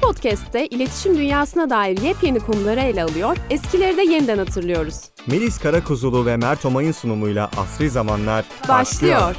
podcast'te iletişim dünyasına dair yepyeni konuları ele alıyor, eskileri de yeniden hatırlıyoruz. Melis Karakuzulu ve Mert Omay'ın sunumuyla Asri Zamanlar Başlıyor. başlıyor.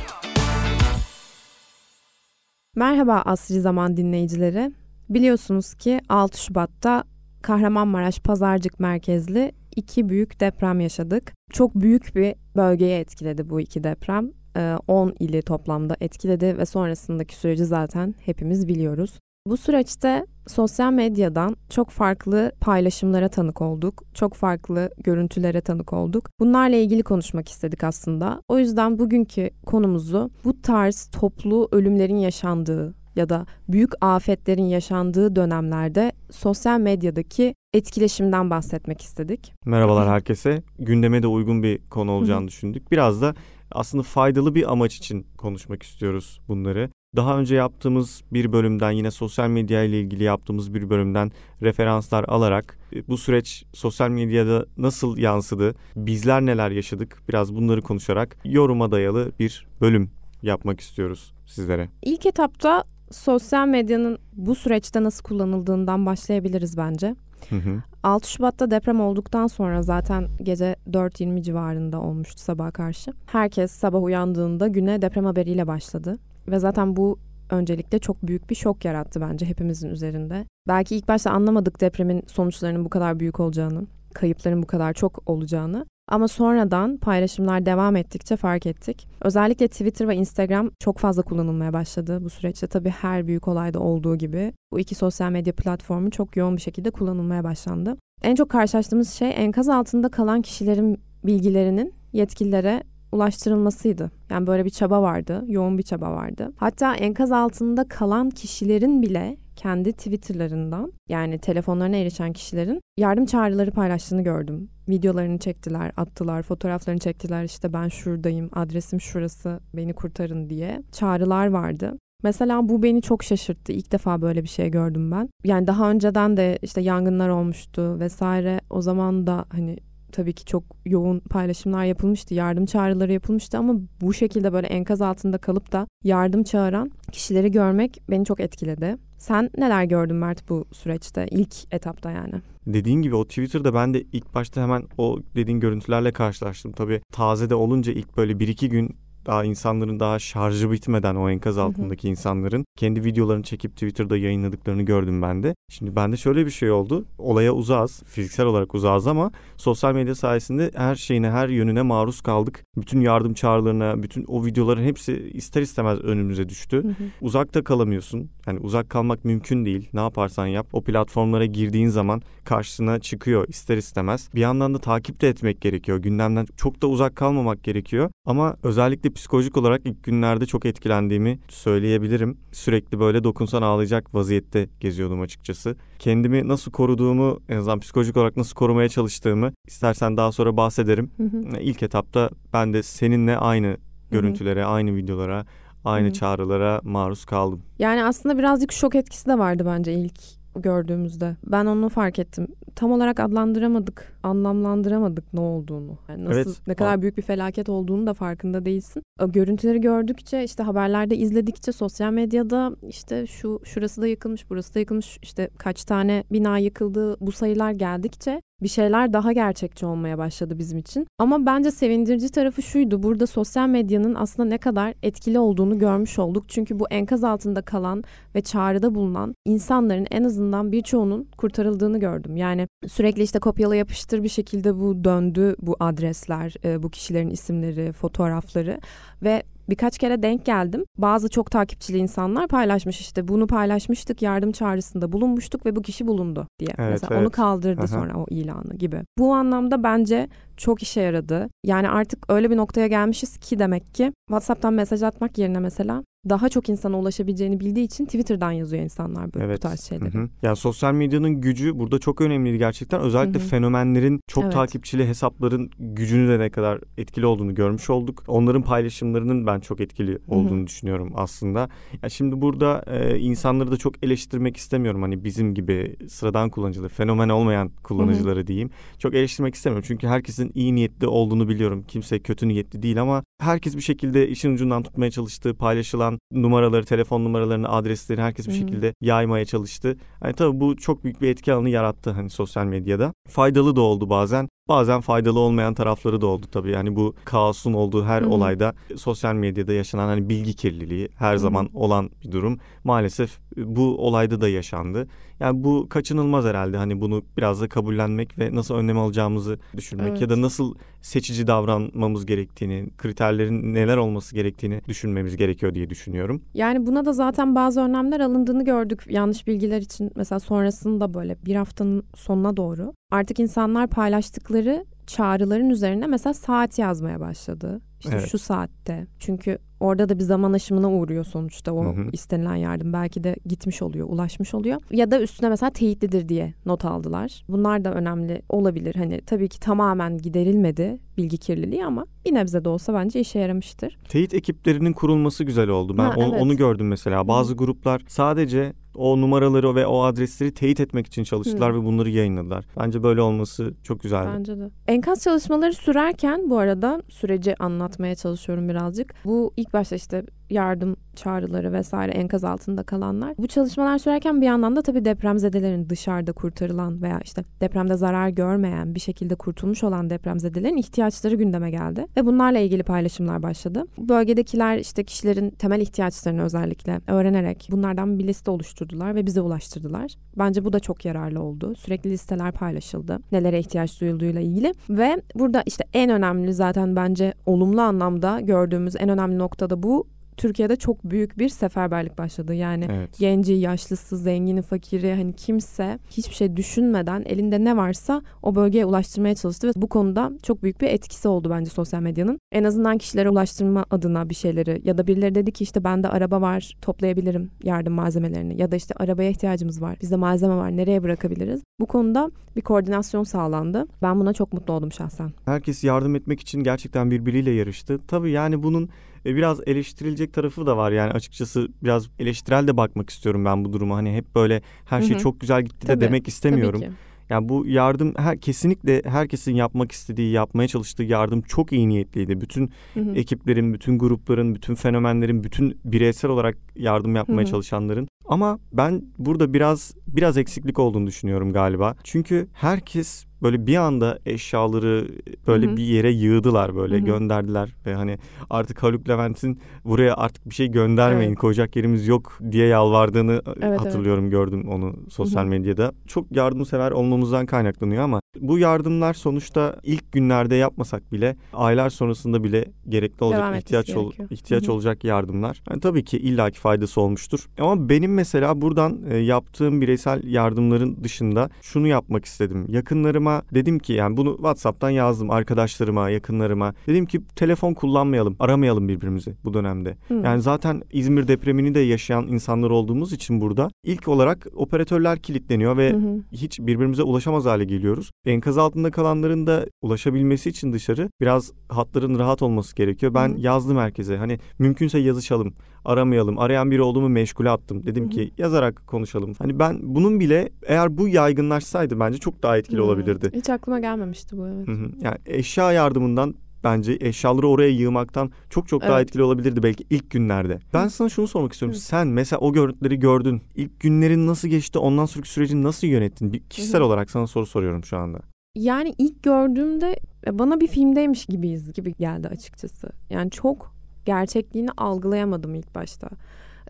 Merhaba Asri Zaman dinleyicileri. Biliyorsunuz ki 6 Şubat'ta Kahramanmaraş Pazarcık merkezli iki büyük deprem yaşadık. Çok büyük bir bölgeye etkiledi bu iki deprem. Ee, 10 ili toplamda etkiledi ve sonrasındaki süreci zaten hepimiz biliyoruz. Bu süreçte sosyal medyadan çok farklı paylaşımlara tanık olduk. Çok farklı görüntülere tanık olduk. Bunlarla ilgili konuşmak istedik aslında. O yüzden bugünkü konumuzu bu tarz toplu ölümlerin yaşandığı ya da büyük afetlerin yaşandığı dönemlerde sosyal medyadaki etkileşimden bahsetmek istedik. Merhabalar herkese. Gündeme de uygun bir konu olacağını düşündük. Biraz da aslında faydalı bir amaç için konuşmak istiyoruz bunları. Daha önce yaptığımız bir bölümden yine sosyal medya ile ilgili yaptığımız bir bölümden referanslar alarak e, bu süreç sosyal medyada nasıl yansıdı, bizler neler yaşadık biraz bunları konuşarak yoruma dayalı bir bölüm yapmak istiyoruz sizlere. İlk etapta sosyal medyanın bu süreçte nasıl kullanıldığından başlayabiliriz bence. Hı hı. 6 Şubat'ta deprem olduktan sonra zaten gece 4.20 civarında olmuştu sabah karşı. Herkes sabah uyandığında güne deprem haberiyle başladı. Ve zaten bu öncelikle çok büyük bir şok yarattı bence hepimizin üzerinde. Belki ilk başta anlamadık depremin sonuçlarının bu kadar büyük olacağını, kayıpların bu kadar çok olacağını. Ama sonradan paylaşımlar devam ettikçe fark ettik. Özellikle Twitter ve Instagram çok fazla kullanılmaya başladı bu süreçte. Tabii her büyük olayda olduğu gibi bu iki sosyal medya platformu çok yoğun bir şekilde kullanılmaya başlandı. En çok karşılaştığımız şey enkaz altında kalan kişilerin bilgilerinin yetkililere ulaştırılmasıydı. Yani böyle bir çaba vardı, yoğun bir çaba vardı. Hatta enkaz altında kalan kişilerin bile kendi Twitter'larından yani telefonlarına erişen kişilerin yardım çağrıları paylaştığını gördüm. Videolarını çektiler, attılar, fotoğraflarını çektiler. İşte ben şuradayım, adresim şurası, beni kurtarın diye çağrılar vardı. Mesela bu beni çok şaşırttı. İlk defa böyle bir şey gördüm ben. Yani daha önceden de işte yangınlar olmuştu vesaire. O zaman da hani tabii ki çok yoğun paylaşımlar yapılmıştı. Yardım çağrıları yapılmıştı ama bu şekilde böyle enkaz altında kalıp da yardım çağıran kişileri görmek beni çok etkiledi. Sen neler gördün Mert bu süreçte ilk etapta yani? Dediğin gibi o Twitter'da ben de ilk başta hemen o dediğin görüntülerle karşılaştım. Tabii taze de olunca ilk böyle bir iki gün daha insanların daha şarjı bitmeden o enkaz altındaki insanların kendi videolarını çekip Twitter'da yayınladıklarını gördüm ben de. Şimdi bende şöyle bir şey oldu. Olaya uzağız. Fiziksel olarak uzağız ama sosyal medya sayesinde her şeyine, her yönüne maruz kaldık. Bütün yardım çağrılarına, bütün o videoların hepsi ister istemez önümüze düştü. Uzakta kalamıyorsun. Yani uzak kalmak mümkün değil. Ne yaparsan yap. O platformlara girdiğin zaman karşısına çıkıyor ister istemez. Bir yandan da takip de etmek gerekiyor. Gündemden çok da uzak kalmamak gerekiyor. Ama özellikle psikolojik olarak ilk günlerde çok etkilendiğimi söyleyebilirim. Sürekli böyle dokunsan ağlayacak vaziyette geziyordum açıkçası. Kendimi nasıl koruduğumu, en azından psikolojik olarak nasıl korumaya çalıştığımı istersen daha sonra bahsederim. İlk etapta ben de seninle aynı görüntülere, aynı videolara, aynı çağrılara maruz kaldım. Yani aslında birazcık şok etkisi de vardı bence ilk gördüğümüzde. Ben onu fark ettim. Tam olarak adlandıramadık, anlamlandıramadık ne olduğunu. Yani nasıl Evet. ne kadar büyük bir felaket olduğunu da farkında değilsin. O görüntüleri gördükçe, işte haberlerde izledikçe, sosyal medyada işte şu şurası da yıkılmış, burası da yıkılmış, işte kaç tane bina yıkıldı bu sayılar geldikçe bir şeyler daha gerçekçi olmaya başladı bizim için. Ama bence sevindirici tarafı şuydu. Burada sosyal medyanın aslında ne kadar etkili olduğunu görmüş olduk. Çünkü bu enkaz altında kalan ve çağrıda bulunan insanların en azından birçoğunun kurtarıldığını gördüm. Yani sürekli işte kopyala yapıştır bir şekilde bu döndü bu adresler, e, bu kişilerin isimleri, fotoğrafları ve birkaç kere denk geldim. Bazı çok takipçili insanlar paylaşmış işte bunu paylaşmıştık, yardım çağrısında bulunmuştuk ve bu kişi bulundu diye. Evet, Mesela evet. onu kaldırdı Aha. sonra o ilanı gibi. Bu anlamda bence çok işe yaradı. Yani artık öyle bir noktaya gelmişiz ki demek ki WhatsApp'tan mesaj atmak yerine mesela daha çok insana ulaşabileceğini bildiği için Twitter'dan yazıyor insanlar böyle bu tarz şeyleri. Hı hı. Yani sosyal medyanın gücü burada çok önemliydi gerçekten. Özellikle Hı hı. fenomenlerin çok Evet. takipçili hesapların gücünü de ne kadar etkili olduğunu görmüş olduk. Onların paylaşımlarının ben çok etkili olduğunu düşünüyorum aslında. Ya şimdi burada e, insanları da çok eleştirmek istemiyorum. Hani bizim gibi sıradan kullanıcıları, fenomen olmayan kullanıcıları diyeyim. Çok eleştirmek istemiyorum. Çünkü herkesin iyi niyetli olduğunu biliyorum. Kimse kötü niyetli değil ama herkes bir şekilde işin ucundan tutmaya çalıştığı paylaşılan olan numaraları, telefon numaralarını, adresleri herkes bir şekilde yaymaya çalıştı. Yani tabii bu çok büyük bir etki alanı yarattı hani sosyal medyada. Faydalı da oldu bazen. Bazen faydalı olmayan tarafları da oldu tabii. Yani bu kaosun olduğu her Hı hı. olayda sosyal medyada yaşanan hani bilgi kirliliği her hı. zaman olan bir durum. Maalesef bu olayda da yaşandı. Yani bu kaçınılmaz herhalde. Hani bunu biraz da kabullenmek ve nasıl önlem alacağımızı düşünmek Evet. ya da nasıl seçici davranmamız gerektiğini, kriterlerin neler olması gerektiğini düşünmemiz gerekiyor diye düşünüyorum. Yani buna da zaten bazı önlemler alındığını gördük yanlış bilgiler için. Mesela sonrasında böyle bir haftanın sonuna doğru artık insanlar paylaştıkları çağrıların üzerine mesela saat yazmaya başladı. İşte Evet. şu saatte. Çünkü orada da bir zaman aşımına uğruyor sonuçta o Hı hı. istenilen yardım. Belki de gitmiş oluyor, ulaşmış oluyor. Ya da üstüne mesela teyitlidir diye not aldılar. Bunlar da önemli olabilir. Hani tabii ki tamamen giderilmedi bilgi kirliliği ama bir nebze de olsa bence işe yaramıştır. Teyit ekiplerinin kurulması güzel oldu. Ben Ha, onu, evet. onu gördüm mesela. Bazı gruplar sadece o numaraları ve o adresleri teyit etmek için çalıştılar Hı. ve bunları yayınladılar. Bence böyle olması çok güzeldi. Bence de. Enkaz çalışmaları sürerken bu arada süreci anlatmaya çalışıyorum birazcık. Bu ilk başta işte yardım çağrıları vesaire enkaz altında kalanlar. Bu çalışmalar sürerken bir yandan da tabii depremzedelerin dışarıda kurtarılan veya işte depremde zarar görmeyen bir şekilde kurtulmuş olan depremzedelerin ihtiyaçları gündeme geldi. Ve bunlarla ilgili paylaşımlar başladı. Bölgedekiler işte kişilerin temel ihtiyaçlarını özellikle öğrenerek bunlardan bir liste oluşturdular ve bize ulaştırdılar. Bence bu da çok yararlı oldu. Sürekli listeler paylaşıldı. Nelere ihtiyaç duyulduğuyla ilgili. Ve burada işte en önemli zaten bence olumlu anlamda gördüğümüz en önemli nokta da bu. Türkiye'de çok büyük bir seferberlik başladı. Yani Evet. genci, yaşlısı, zengini, fakiri hani kimse hiçbir şey düşünmeden elinde ne varsa o bölgeye ulaştırmaya çalıştı ve bu konuda çok büyük bir etkisi oldu bence sosyal medyanın. En azından kişilere ulaştırma adına bir şeyleri ya da birileri dedi ki işte bende araba var toplayabilirim yardım malzemelerini ya da işte arabaya ihtiyacımız var bizde malzeme var nereye bırakabiliriz? Bu konuda bir koordinasyon sağlandı. Ben buna çok mutlu oldum şahsen. Herkes yardım etmek için gerçekten birbiriyle yarıştı. Tabii yani bunun e, biraz eleştirilecek tarafı da var. Yani açıkçası biraz eleştirel de bakmak istiyorum ben bu duruma. Hani hep böyle her şey Hı hı. çok güzel gitti de Tabii, demek istemiyorum. Tabii ki. Yani bu yardım her, kesinlikle herkesin yapmak istediği, yapmaya çalıştığı yardım çok iyi niyetliydi. Bütün Hı hı. ekiplerin, bütün grupların, bütün fenomenlerin, bütün bireysel olarak yardım yapmaya Hı hı. çalışanların. Ama ben burada biraz biraz eksiklik olduğunu düşünüyorum galiba. Çünkü herkes böyle bir anda eşyaları böyle Hı hı. bir yere yığdılar böyle Hı hı. gönderdiler ve hani artık Haluk Levent'in buraya artık bir şey göndermeyin Evet. koyacak yerimiz yok diye yalvardığını evet. hatırlıyorum gördüm onu sosyal Hı hı. medyada. Çok yardımsever olmamızdan kaynaklanıyor ama bu yardımlar sonuçta ilk günlerde yapmasak bile aylar sonrasında bile gerekli olacak Devam ihtiyaç ol, gerekiyor. ihtiyaç Hı hı. olacak yardımlar. Yani tabii ki illaki faydası olmuştur. Ama benim mesela buradan e, yaptığım bireysel yardımların dışında şunu yapmak istedim. Yakınlarıma dedim ki yani bunu WhatsApp'tan yazdım arkadaşlarıma, yakınlarıma. Dedim ki telefon kullanmayalım, aramayalım birbirimizi bu dönemde. Hı. Yani zaten İzmir depremini de yaşayan insanlar olduğumuz için burada ilk olarak operatörler kilitleniyor ve hı. hiç birbirimize ulaşamaz hale geliyoruz. Enkaz altında kalanların da ulaşabilmesi için dışarı biraz hatların rahat olması gerekiyor. Ben Hı. yazdım herkese hani mümkünse yazışalım, aramayalım. Arayan biri olduğumu meşgule attım. Dedim Hı hı. ki yazarak konuşalım. Hani ben bunun bile eğer bu yaygınlaşsaydı bence çok daha etkili Hı. olabilirdi. Hiç aklıma gelmemişti bu evet. Hı hı. Yani eşya yardımından bence eşyaları oraya yığmaktan çok çok daha Evet. etkili olabilirdi belki ilk günlerde. Ben sana şunu sormak istiyorum. Hı. Sen mesela o görüntüleri gördün. İlk günlerin nasıl geçti? Ondan sonraki süreci nasıl yönettin? Bir kişisel Hı hı. olarak sana soru soruyorum şu anda. Yani ilk gördüğümde e, bana bir filmdeymiş gibiyiz gibi geldi açıkçası. Yani çok gerçekliğini algılayamadım ilk başta.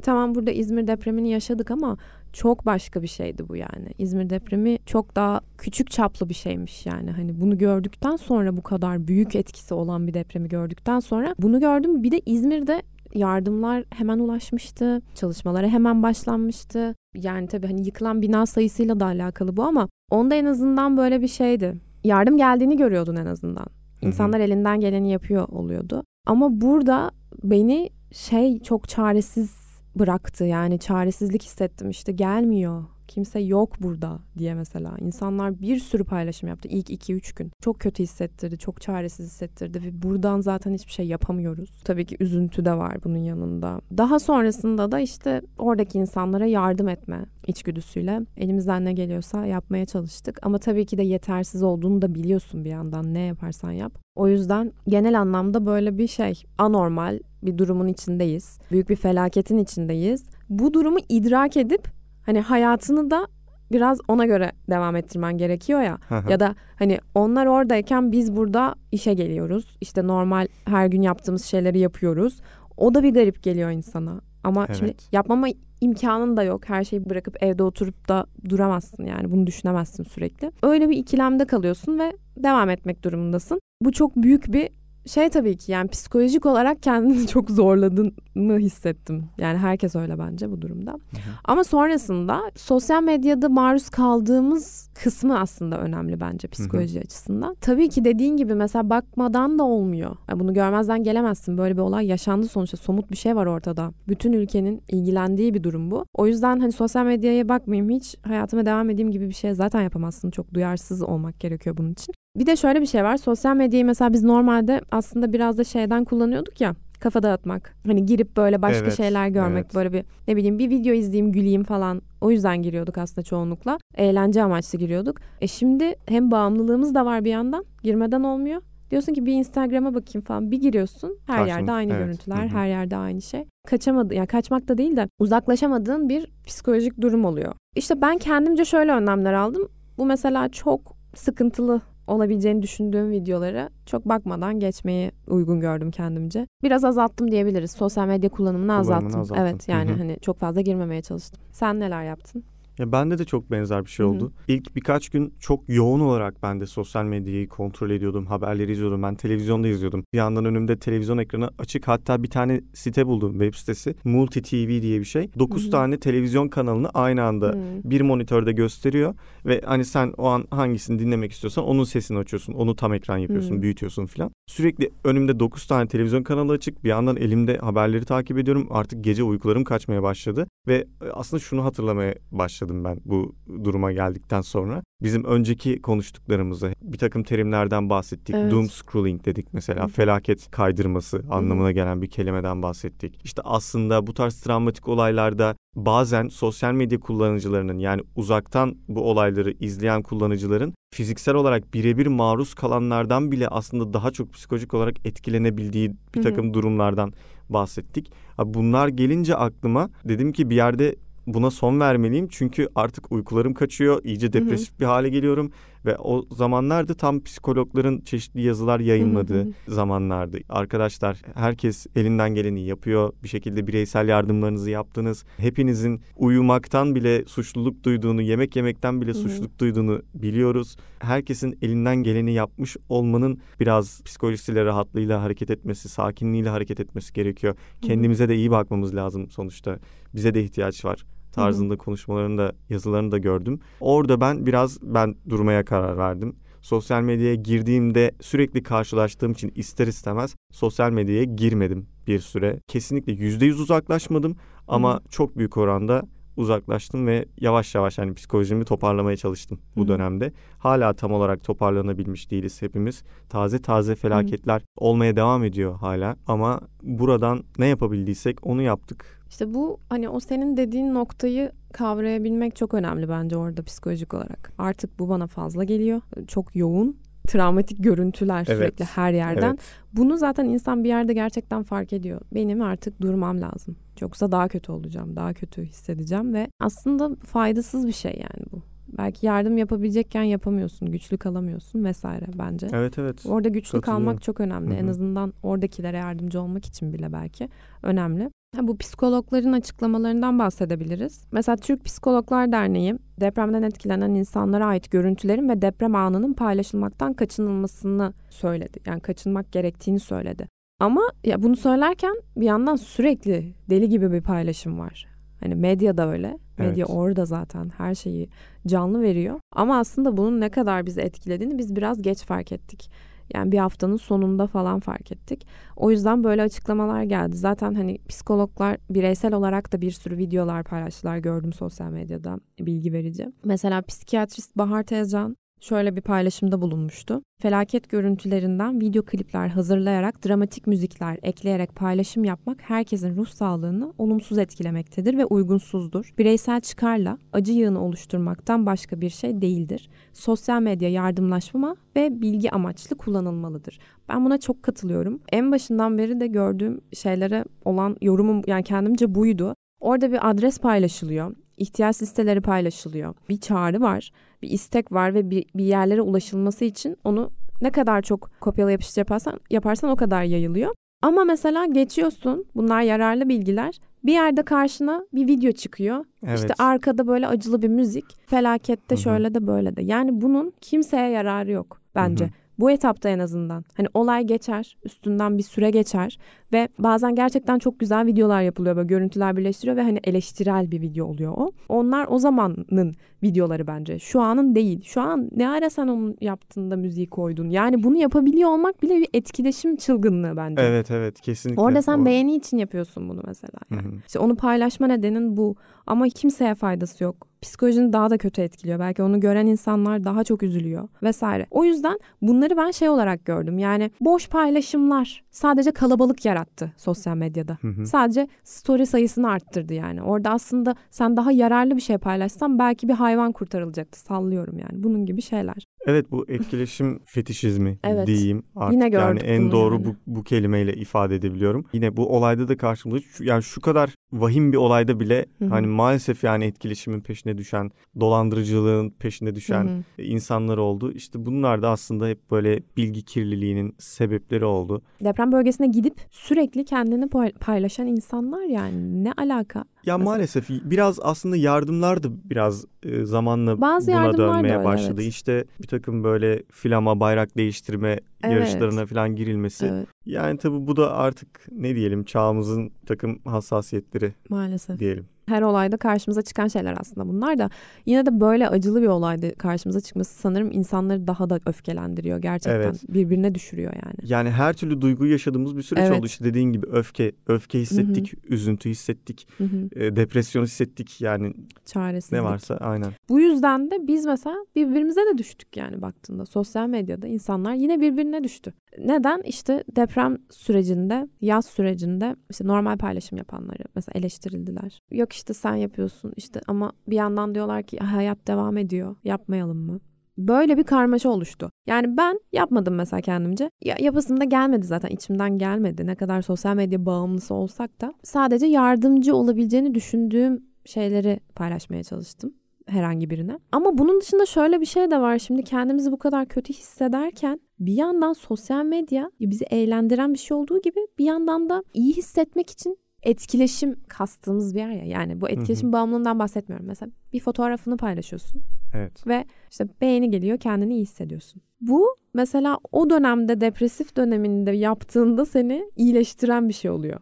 Tamam burada İzmir depremini yaşadık ama çok başka bir şeydi bu yani. İzmir depremi çok daha küçük çaplı bir şeymiş yani. Hani bunu gördükten sonra bu kadar büyük etkisi olan bir depremi gördükten sonra bunu gördüm. Bir de İzmir'de yardımlar hemen ulaşmıştı. Çalışmalara hemen başlanmıştı. Yani tabii hani yıkılan bina sayısıyla da alakalı bu ama onda en azından böyle bir şeydi. Yardım geldiğini görüyordun en azından. İnsanlar elinden geleni yapıyor oluyordu. Ama burada beni şey çok çaresiz bıraktı. Yani çaresizlik hissettim işte gelmiyor. Kimse yok burada diye mesela. İnsanlar bir sürü paylaşım yaptı ilk 2-3 gün. Çok kötü hissettirdi, çok çaresiz hissettirdi ve buradan zaten hiçbir şey yapamıyoruz. Tabii ki üzüntü de var bunun yanında. Daha sonrasında da işte oradaki insanlara yardım etme içgüdüsüyle elimizden ne geliyorsa yapmaya çalıştık. Ama tabii ki de yetersiz olduğunu da biliyorsun bir yandan ne yaparsan yap. O yüzden genel anlamda böyle bir şey anormal bir durumun içindeyiz. Büyük bir felaketin içindeyiz. Bu durumu idrak edip hani hayatını da biraz ona göre devam ettirmen gerekiyor ya. ya da hani onlar oradayken biz burada işe geliyoruz. İşte normal her gün yaptığımız şeyleri yapıyoruz. O da bir garip geliyor insana. Ama Evet. şimdi yapmama imkanın da yok. Her şeyi bırakıp evde oturup da duramazsın yani. Bunu düşünemezsin sürekli. Öyle bir ikilemde kalıyorsun ve devam etmek durumundasın. Bu çok büyük bir şey tabii ki yani psikolojik olarak kendini çok zorladığını hissettim. Yani herkes öyle bence bu durumda. Ama sonrasında sosyal medyada maruz kaldığımız kısmı aslında önemli bence psikoloji açısından. Tabii ki dediğin gibi mesela bakmadan da olmuyor. Yani bunu görmezden gelemezsin. Böyle bir olay yaşandı sonuçta somut bir şey var ortada. Bütün ülkenin ilgilendiği bir durum bu. O yüzden hani sosyal medyaya bakmayayım hiç hayatıma devam edeyim gibi bir şey zaten yapamazsın. Çok duyarsız olmak gerekiyor bunun için. Bir de şöyle bir şey var. Sosyal medyayı mesela biz normalde aslında biraz da şeyden kullanıyorduk ya kafa dağıtmak. Hani girip böyle başka Evet, şeyler görmek evet. böyle bir ne bileyim bir video izleyeyim güleyim falan. O yüzden giriyorduk aslında çoğunlukla. Eğlence amaçlı giriyorduk. E şimdi hem bağımlılığımız da var bir yandan. Girmeden olmuyor. Diyorsun ki bir Instagram'a bakayım falan. Bir giriyorsun. Her Karşına- yerde aynı evet. görüntüler, Hı hı. her yerde aynı şey. Kaçamadı yani kaçmak da değil de uzaklaşamadığın bir psikolojik durum oluyor. İşte ben kendimce şöyle önlemler aldım. Bu mesela çok sıkıntılı olabileceğini düşündüğüm videoları çok bakmadan geçmeyi uygun gördüm kendimce. Biraz azalttım diyebiliriz. Sosyal medya kullanımını Kullanımını azalttım. azalttın. Evet yani Hı hı. hani çok fazla girmemeye çalıştım. Sen neler yaptın? Ya bende de çok benzer bir şey oldu. İlk birkaç gün çok yoğun olarak ben de sosyal medyayı kontrol ediyordum. Haberleri izliyordum. Ben televizyonda izliyordum. Bir yandan önümde televizyon ekranı açık. Hatta bir tane site buldum web sitesi. Multi TV diye bir şey. 9 Hı hı. tane televizyon kanalını aynı anda Hmm. bir monitörde gösteriyor ve hani sen o an hangisini dinlemek istiyorsan onun sesini açıyorsun. Onu tam ekran yapıyorsun, Hmm. büyütüyorsun filan. Sürekli önümde 9 tane televizyon kanalı açık. Bir yandan elimde haberleri takip ediyorum. Artık gece uykularım kaçmaya başladı ve e, aslında şunu hatırlamaya başladım ben bu duruma geldikten sonra. Bizim önceki konuştuklarımızı bir takım terimlerden bahsettik. Evet. Doom scrolling dedik mesela. Hı. Felaket kaydırması anlamına gelen bir kelimeden bahsettik. İşte aslında bu tarz travmatik olaylarda bazen sosyal medya kullanıcılarının yani uzaktan bu olayları izleyen kullanıcıların fiziksel olarak birebir maruz kalanlardan bile aslında daha çok psikolojik olarak etkilenebildiği bir takım durumlardan bahsettik. Bunlar gelince aklıma dedim ki bir yerde buna son vermeliyim çünkü artık uykularım kaçıyor, iyice depresif bir hale geliyorum ve o zamanlarda tam psikologların çeşitli yazılar yayınladığı zamanlardı. Arkadaşlar herkes elinden geleni yapıyor. Bir şekilde bireysel yardımlarınızı yaptınız. Hepinizin uyumaktan bile suçluluk duyduğunu, yemek yemekten bile suçluluk duyduğunu biliyoruz. Herkesin elinden geleni yapmış olmanın biraz psikolojisiyle, rahatlığıyla hareket etmesi, sakinliğiyle hareket etmesi gerekiyor. Kendimize de iyi bakmamız lazım sonuçta. Bize de ihtiyaç var tarzında konuşmalarını da yazılarını da gördüm. Orada ben biraz ben durmaya karar verdim. Sosyal medyaya girdiğimde sürekli karşılaştığım için ister istemez sosyal medyaya girmedim bir süre. Kesinlikle %100 uzaklaşmadım ama Hı. çok büyük oranda uzaklaştım ve yavaş yavaş hani psikolojimi toparlamaya çalıştım bu Hı. dönemde. Hala tam olarak toparlanabilmiş değiliz hepimiz. Taze taze felaketler olmaya devam ediyor hala ama buradan ne yapabildiysek onu yaptık. İşte bu hani o senin dediğin noktayı kavrayabilmek çok önemli bence orada psikolojik olarak. Artık bu bana fazla geliyor. Çok yoğun travmatik görüntüler Evet. sürekli her yerden. Evet. Bunu zaten insan bir yerde gerçekten fark ediyor. Benim artık durmam lazım. Yoksa daha kötü olacağım, daha kötü hissedeceğim ve aslında faydasız bir şey yani bu. Belki yardım yapabilecekken yapamıyorsun, güçlü kalamıyorsun vesaire bence. Evet evet. Orada güçlü kalmak çok önemli. Hı En azından oradakilere yardımcı olmak için bile belki önemli. Ha, bu psikologların açıklamalarından bahsedebiliriz. Mesela Türk Psikologlar Derneği depremden etkilenen insanlara ait görüntülerin ve deprem anının paylaşılmaktan kaçınılmasını söyledi. Yani kaçınmak gerektiğini söyledi. Ama ya bunu söylerken bir yandan sürekli deli gibi bir paylaşım var. Hani medya da öyle. Medya Evet. orada zaten her şeyi canlı veriyor. Ama aslında bunun ne kadar bizi etkilediğini biz biraz geç fark ettik. Yani bir haftanın sonunda falan fark ettik. O yüzden böyle açıklamalar geldi. Zaten hani psikologlar bireysel olarak da bir sürü videolar paylaştılar gördüm sosyal medyada bilgi verici. Mesela psikiyatrist Bahar Tezcan şöyle bir paylaşımda bulunmuştu. Felaket görüntülerinden video klipler hazırlayarak dramatik müzikler ekleyerek paylaşım yapmak herkesin ruh sağlığını olumsuz etkilemektedir ve uygunsuzdur. Bireysel çıkarla acı yığını oluşturmaktan başka bir şey değildir. Sosyal medya yardımlaşma ve bilgi amaçlı kullanılmalıdır. Ben buna çok katılıyorum. En başından beri de gördüğüm şeylere olan yorumum yani kendimce buydu. Orada bir adres paylaşılıyor ihtiyaç listeleri paylaşılıyor. Bir çağrı var, bir istek var ve bir, bir yerlere ulaşılması için onu ne kadar çok kopyala yapıştır yaparsan, yaparsan o kadar yayılıyor. Ama mesela geçiyorsun, bunlar yararlı bilgiler. Bir yerde karşına bir video çıkıyor. Evet. İşte arkada böyle acılı bir müzik. Felakette Hı-hı. şöyle de böyle de. Yani bunun kimseye yararı yok bence. Hı-hı. Bu etapta en azından. Hani olay geçer, üstünden bir süre geçer ve bazen gerçekten çok güzel videolar yapılıyor böyle görüntüler birleştiriyor ve hani eleştirel bir video oluyor o. Onlar o zamanın videoları bence. Şu anın değil. Şu an ne ara sen onun yaptığında müziği koydun. Yani bunu yapabiliyor olmak bile bir etkileşim çılgınlığı bence. Evet evet kesinlikle. Orada sen o... beğeni için yapıyorsun bunu mesela. Yani. Hı hı. İşte onu paylaşma nedenin bu. Ama kimseye faydası yok psikolojini daha da kötü etkiliyor. Belki onu gören insanlar daha çok üzülüyor vesaire. O yüzden bunları ben şey olarak gördüm. Yani boş paylaşımlar sadece kalabalık yarattı sosyal medyada. Hı hı. Sadece story sayısını arttırdı yani. Orada aslında sen daha yararlı bir şey paylaşsan belki bir hayvan kurtarılacaktı. Sallıyorum yani. Bunun gibi şeyler. Evet bu etkileşim fetişizmi evet. diyeyim artık Yine yani en doğru yani. bu, bu kelimeyle ifade edebiliyorum. Yine bu olayda da karşımıza yani şu kadar vahim bir olayda bile Hı-hı. hani maalesef yani etkileşimin peşine düşen, dolandırıcılığın peşine düşen Hı-hı. insanlar oldu. İşte bunlar da aslında hep böyle bilgi kirliliğinin sebepleri oldu. Deprem bölgesine gidip sürekli kendini paylaşan insanlar yani ne alaka? Ya Mesela... maalesef biraz aslında yardımlar da biraz e, zamanla Bazı buna dönmeye öyle, başladı. Evet. İşte takım böyle filama bayrak değiştirme evet. yarışlarına falan girilmesi. Evet. Yani tabii bu da artık ne diyelim çağımızın takım hassasiyetleri maalesef diyelim her olayda karşımıza çıkan şeyler aslında bunlar da yine de böyle acılı bir olayda karşımıza çıkması sanırım insanları daha da öfkelendiriyor gerçekten evet. birbirine düşürüyor yani. Yani her türlü duyguyu yaşadığımız bir süreç evet. oldu işte dediğin gibi öfke öfke hissettik, Hı-hı. üzüntü hissettik, e, depresyon hissettik yani çaresizlik. Ne varsa aynen. Bu yüzden de biz mesela birbirimize de düştük yani baktığında sosyal medyada insanlar yine birbirine düştü. Neden? İşte deprem sürecinde, yaz sürecinde işte normal paylaşım yapanları mesela eleştirildiler. Yok işte sen yapıyorsun işte ama bir yandan diyorlar ki hayat devam ediyor. Yapmayalım mı? Böyle bir karmaşa oluştu. Yani ben yapmadım mesela kendimce. Ya, yapasım da gelmedi zaten içimden gelmedi. Ne kadar sosyal medya bağımlısı olsak da sadece yardımcı olabileceğini düşündüğüm şeyleri paylaşmaya çalıştım herhangi birine. Ama bunun dışında şöyle bir şey de var. Şimdi kendimizi bu kadar kötü hissederken bir yandan sosyal medya bizi eğlendiren bir şey olduğu gibi bir yandan da iyi hissetmek için etkileşim kastığımız bir yer ya. Yani bu etkileşim hı hı. bağımlılığından bahsetmiyorum. Mesela bir fotoğrafını paylaşıyorsun. Evet. Ve işte beğeni geliyor kendini iyi hissediyorsun. Bu mesela o dönemde depresif döneminde yaptığında seni iyileştiren bir şey oluyor.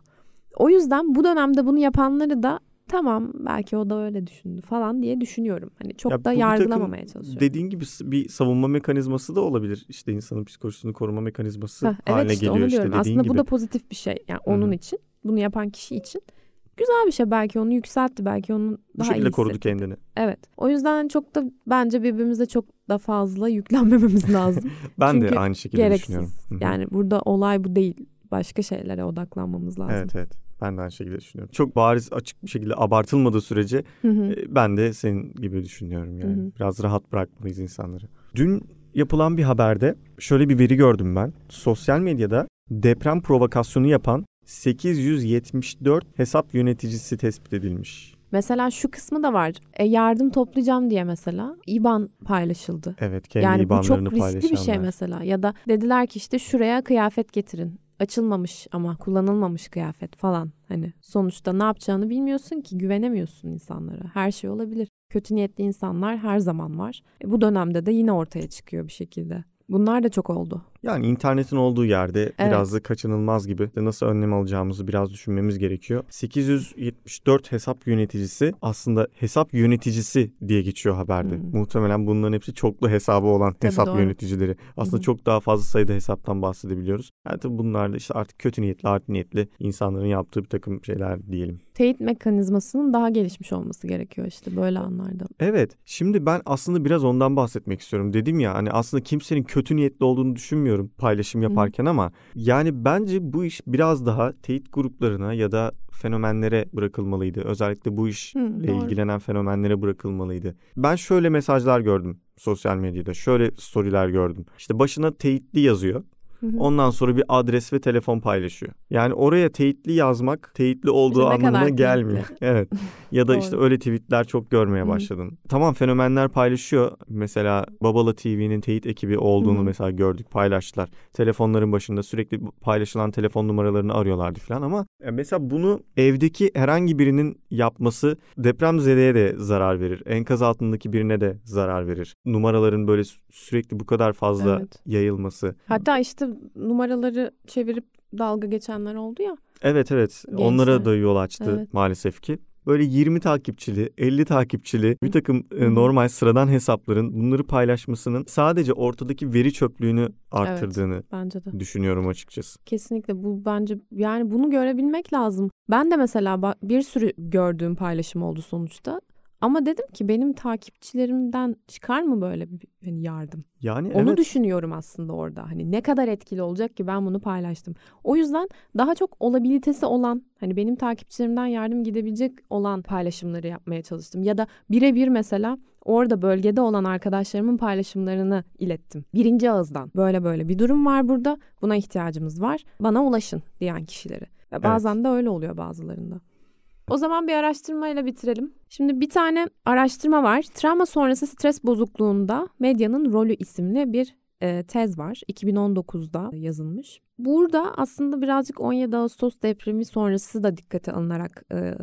O yüzden bu dönemde bunu yapanları da tamam belki o da öyle düşündü falan diye düşünüyorum. Hani çok ya da yargılamamaya takım, çalışıyorum. Dediğin gibi bir savunma mekanizması da olabilir. İşte insanın psikolojisini koruma mekanizması Heh, haline evet işte geliyor onu diyorum. işte Aslında gibi. bu da pozitif bir şey. Yani Hı-hı. onun için, bunu yapan kişi için güzel bir şey belki onu yükseltti belki onun daha Bu şekilde korudu kendini. Evet. O yüzden çok da bence birbirimize çok da fazla yüklenmememiz lazım. ben Çünkü de aynı şekilde gereksiz. düşünüyorum. Yani burada olay bu değil. Başka şeylere odaklanmamız lazım. Evet evet. Ben de aynı şekilde düşünüyorum. Çok bariz açık bir şekilde abartılmadığı sürece hı hı. E, ben de senin gibi düşünüyorum yani. Hı hı. Biraz rahat bırakmalıyız insanları. Dün yapılan bir haberde şöyle bir veri gördüm ben. Sosyal medyada deprem provokasyonu yapan 874 hesap yöneticisi tespit edilmiş. Mesela şu kısmı da var. E, yardım toplayacağım diye mesela IBAN paylaşıldı. Evet kendi yani IBAN'larını paylaşanlar. Yani bu çok riskli bir şey mesela. Ya da dediler ki işte şuraya kıyafet getirin açılmamış ama kullanılmamış kıyafet falan. Hani sonuçta ne yapacağını bilmiyorsun ki güvenemiyorsun insanlara. Her şey olabilir. Kötü niyetli insanlar her zaman var. E, bu dönemde de yine ortaya çıkıyor bir şekilde. Bunlar da çok oldu. Yani internetin olduğu yerde Evet. biraz da kaçınılmaz gibi nasıl önlem alacağımızı biraz düşünmemiz gerekiyor. 874 hesap yöneticisi aslında hesap yöneticisi diye geçiyor haberde. Hmm. Muhtemelen bunların hepsi çoklu hesabı olan Tabii, hesap doğru. yöneticileri. Aslında hı. çok daha fazla sayıda hesaptan bahsedebiliyoruz. Yani tabii bunlar da işte artık kötü niyetli, art niyetli insanların yaptığı bir takım şeyler diyelim. Teyit mekanizmasının daha gelişmiş olması gerekiyor işte böyle anlarda. Evet. Şimdi ben aslında biraz ondan bahsetmek istiyorum. Dedim ya hani aslında kimsenin kötü niyetli olduğunu düşünmüyorum paylaşım yaparken ama yani bence bu iş biraz daha teyit gruplarına ya da fenomenlere bırakılmalıydı. Özellikle bu işle Hı, doğru. ilgilenen fenomenlere bırakılmalıydı. Ben şöyle mesajlar gördüm sosyal medyada. Şöyle storyler gördüm. İşte başına teyitli yazıyor. Ondan sonra bir adres ve telefon paylaşıyor. Yani oraya teyitli yazmak teyitli olduğu İşte anlamına teyitli. gelmiyor. evet. Ya da işte öyle tweetler çok görmeye başladım. Tamam fenomenler paylaşıyor. Mesela Babala TV'nin teyit ekibi olduğunu mesela gördük paylaştılar. Telefonların başında sürekli paylaşılan telefon numaralarını arıyorlardı falan ama e, mesela bunu evdeki herhangi birinin yapması depremzedeye de zarar verir. Enkaz altındaki birine de zarar verir. Numaraların böyle sü- sürekli bu kadar fazla Evet. yayılması. Hatta işte numaraları çevirip dalga geçenler oldu ya. Evet evet Gençler. onlara da yol açtı Evet. maalesef ki. Böyle 20 takipçili, 50 takipçili bir takım e, normal sıradan hesapların bunları paylaşmasının sadece ortadaki veri çöplüğünü arttırdığını Bence de. düşünüyorum açıkçası. Kesinlikle bu bence yani bunu görebilmek lazım. Ben de mesela bir sürü gördüğüm paylaşım oldu sonuçta. Ama dedim ki benim takipçilerimden çıkar mı böyle bir hani yardım? Yani Onu evet. düşünüyorum aslında orada. Hani ne kadar etkili olacak ki ben bunu paylaştım. O yüzden daha çok olabilitesi olan hani benim takipçilerimden yardım gidebilecek olan paylaşımları yapmaya çalıştım. Ya da birebir mesela orada bölgede olan arkadaşlarımın paylaşımlarını ilettim. Birinci ağızdan böyle böyle bir durum var burada. Buna ihtiyacımız var. Bana ulaşın diyen kişileri. Ve bazen de öyle oluyor bazılarında. O zaman bir araştırmayla bitirelim. Şimdi bir tane araştırma var. Travma sonrası stres bozukluğunda medyanın rolü isimli bir e, tez var. 2019'da yazılmış. Burada aslında birazcık 17 Ağustos depremi sonrası da dikkate alınarak e,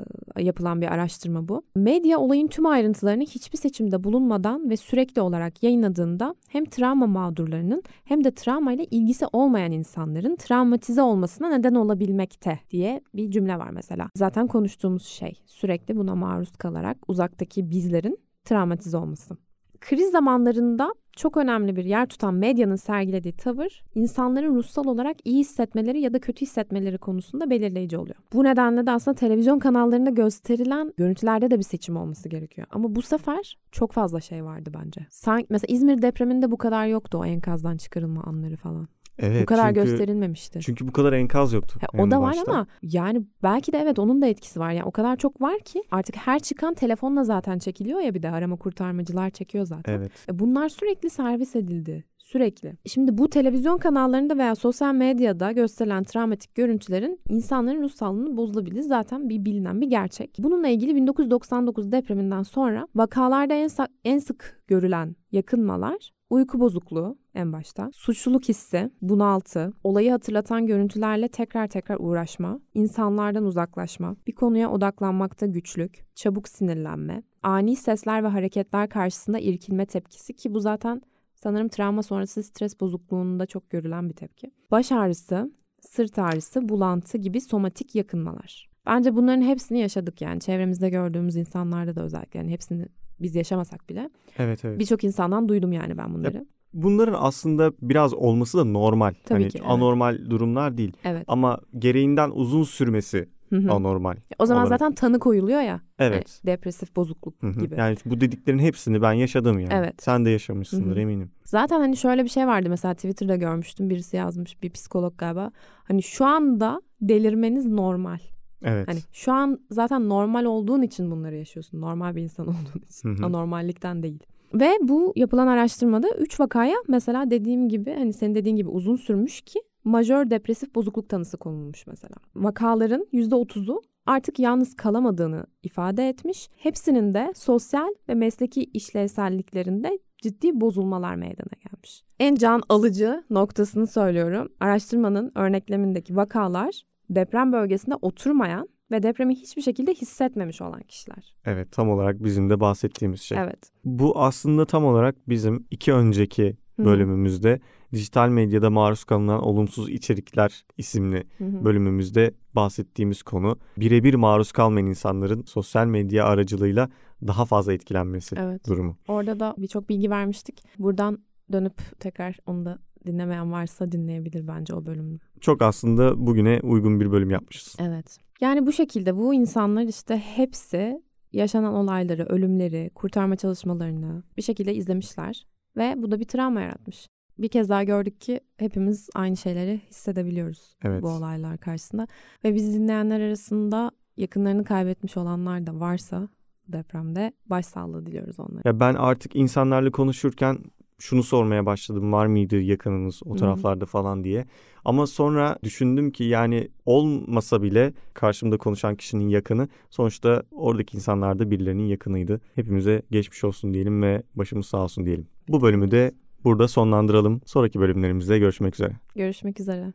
yapılan bir araştırma bu. Medya olayın tüm ayrıntılarını hiçbir seçimde bulunmadan ve sürekli olarak yayınladığında hem travma mağdurlarının hem de travmayla ilgisi olmayan insanların travmatize olmasına neden olabilmekte diye bir cümle var mesela. Zaten konuştuğumuz şey sürekli buna maruz kalarak uzaktaki bizlerin travmatize olması. Kriz zamanlarında çok önemli bir yer tutan medyanın sergilediği tavır, insanların ruhsal olarak iyi hissetmeleri ya da kötü hissetmeleri konusunda belirleyici oluyor. Bu nedenle de aslında televizyon kanallarında gösterilen görüntülerde de bir seçim olması gerekiyor. Ama bu sefer çok fazla şey vardı bence. Sanki mesela İzmir depreminde bu kadar yoktu o enkazdan çıkarılma anları falan. Evet, bu kadar çünkü, gösterilmemişti. Çünkü bu kadar enkaz yoktu. Ha, o da var başta. ama yani belki de evet onun da etkisi var. Yani o kadar çok var ki artık her çıkan telefonla zaten çekiliyor ya bir de arama kurtarmacılar çekiyor zaten. Evet. E, Bunlar sürekli servis edildi. Sürekli. Şimdi bu televizyon kanallarında veya sosyal medyada gösterilen travmatik görüntülerin insanların ruh sağlığını bozulabilir. Zaten bir bilinen bir gerçek. Bununla ilgili 1999 depreminden sonra vakalarda en, en sık görülen yakınmalar uyku bozukluğu en başta, suçluluk hissi, bunaltı, olayı hatırlatan görüntülerle tekrar tekrar uğraşma, insanlardan uzaklaşma, bir konuya odaklanmakta güçlük, çabuk sinirlenme, ani sesler ve hareketler karşısında irkilme tepkisi ki bu zaten sanırım travma sonrası stres bozukluğunda çok görülen bir tepki. Baş ağrısı, sırt ağrısı, bulantı gibi somatik yakınmalar. Bence bunların hepsini yaşadık yani çevremizde gördüğümüz insanlarda da özellikle yani hepsini biz yaşamasak bile Evet evet. birçok insandan duydum yani ben bunları. Bunların aslında biraz olması da normal. Tabii hani ki, evet. anormal durumlar değil. Evet. Ama gereğinden uzun sürmesi anormal. O zaman olarak. zaten tanı koyuluyor ya. Evet. hani depresif bozukluk Hı hı. gibi. Yani bu dediklerin hepsini ben yaşadım yani. Evet. Sen de yaşamışsındır Hı hı. eminim. Zaten hani şöyle bir şey vardı mesela Twitter'da görmüştüm birisi yazmış bir psikolog galiba. Hani şu anda delirmeniz normal. Evet. Hani şu an zaten normal olduğun için bunları yaşıyorsun. Normal bir insan olduğun için. Hı hı. Anormallikten değil. Ve bu yapılan araştırmada 3 vakaya mesela dediğim gibi hani senin dediğin gibi uzun sürmüş ki majör depresif bozukluk tanısı konulmuş mesela. Vakaların %30'u artık yalnız kalamadığını ifade etmiş. Hepsinin de sosyal ve mesleki işlevselliklerinde ciddi bozulmalar meydana gelmiş. En can alıcı noktasını söylüyorum. Araştırmanın örneklemindeki vakalar deprem bölgesinde oturmayan ve depremi hiçbir şekilde hissetmemiş olan kişiler. Evet tam olarak bizim de bahsettiğimiz şey. Evet. Bu aslında tam olarak bizim iki önceki bölümümüzde Dijital medyada maruz kalınan olumsuz içerikler isimli Hı hı. bölümümüzde bahsettiğimiz konu birebir maruz kalmayan insanların sosyal medya aracılığıyla daha fazla etkilenmesi Evet. durumu. Orada da birçok bilgi vermiştik. Buradan dönüp tekrar onu da dinlemeyen varsa dinleyebilir bence o bölümü. Çok aslında bugüne uygun bir bölüm yapmışız. Evet. Yani bu şekilde bu insanlar işte hepsi yaşanan olayları, ölümleri, kurtarma çalışmalarını bir şekilde izlemişler ve bu da bir travma yaratmış. Bir kez daha gördük ki hepimiz aynı şeyleri hissedebiliyoruz Evet. bu olaylar karşısında ve bizi dinleyenler arasında yakınlarını kaybetmiş olanlar da varsa depremde başsağlığı diliyoruz onlara. Ya ben artık insanlarla konuşurken şunu sormaya başladım var mıydı yakınınız o taraflarda falan diye. Ama sonra düşündüm ki yani olmasa bile karşımda konuşan kişinin yakını sonuçta oradaki insanlar da birilerinin yakınıydı. Hepimize geçmiş olsun diyelim ve başımız sağ olsun diyelim. Bu bölümü de burada sonlandıralım. Sonraki bölümlerimizde görüşmek üzere. Görüşmek üzere.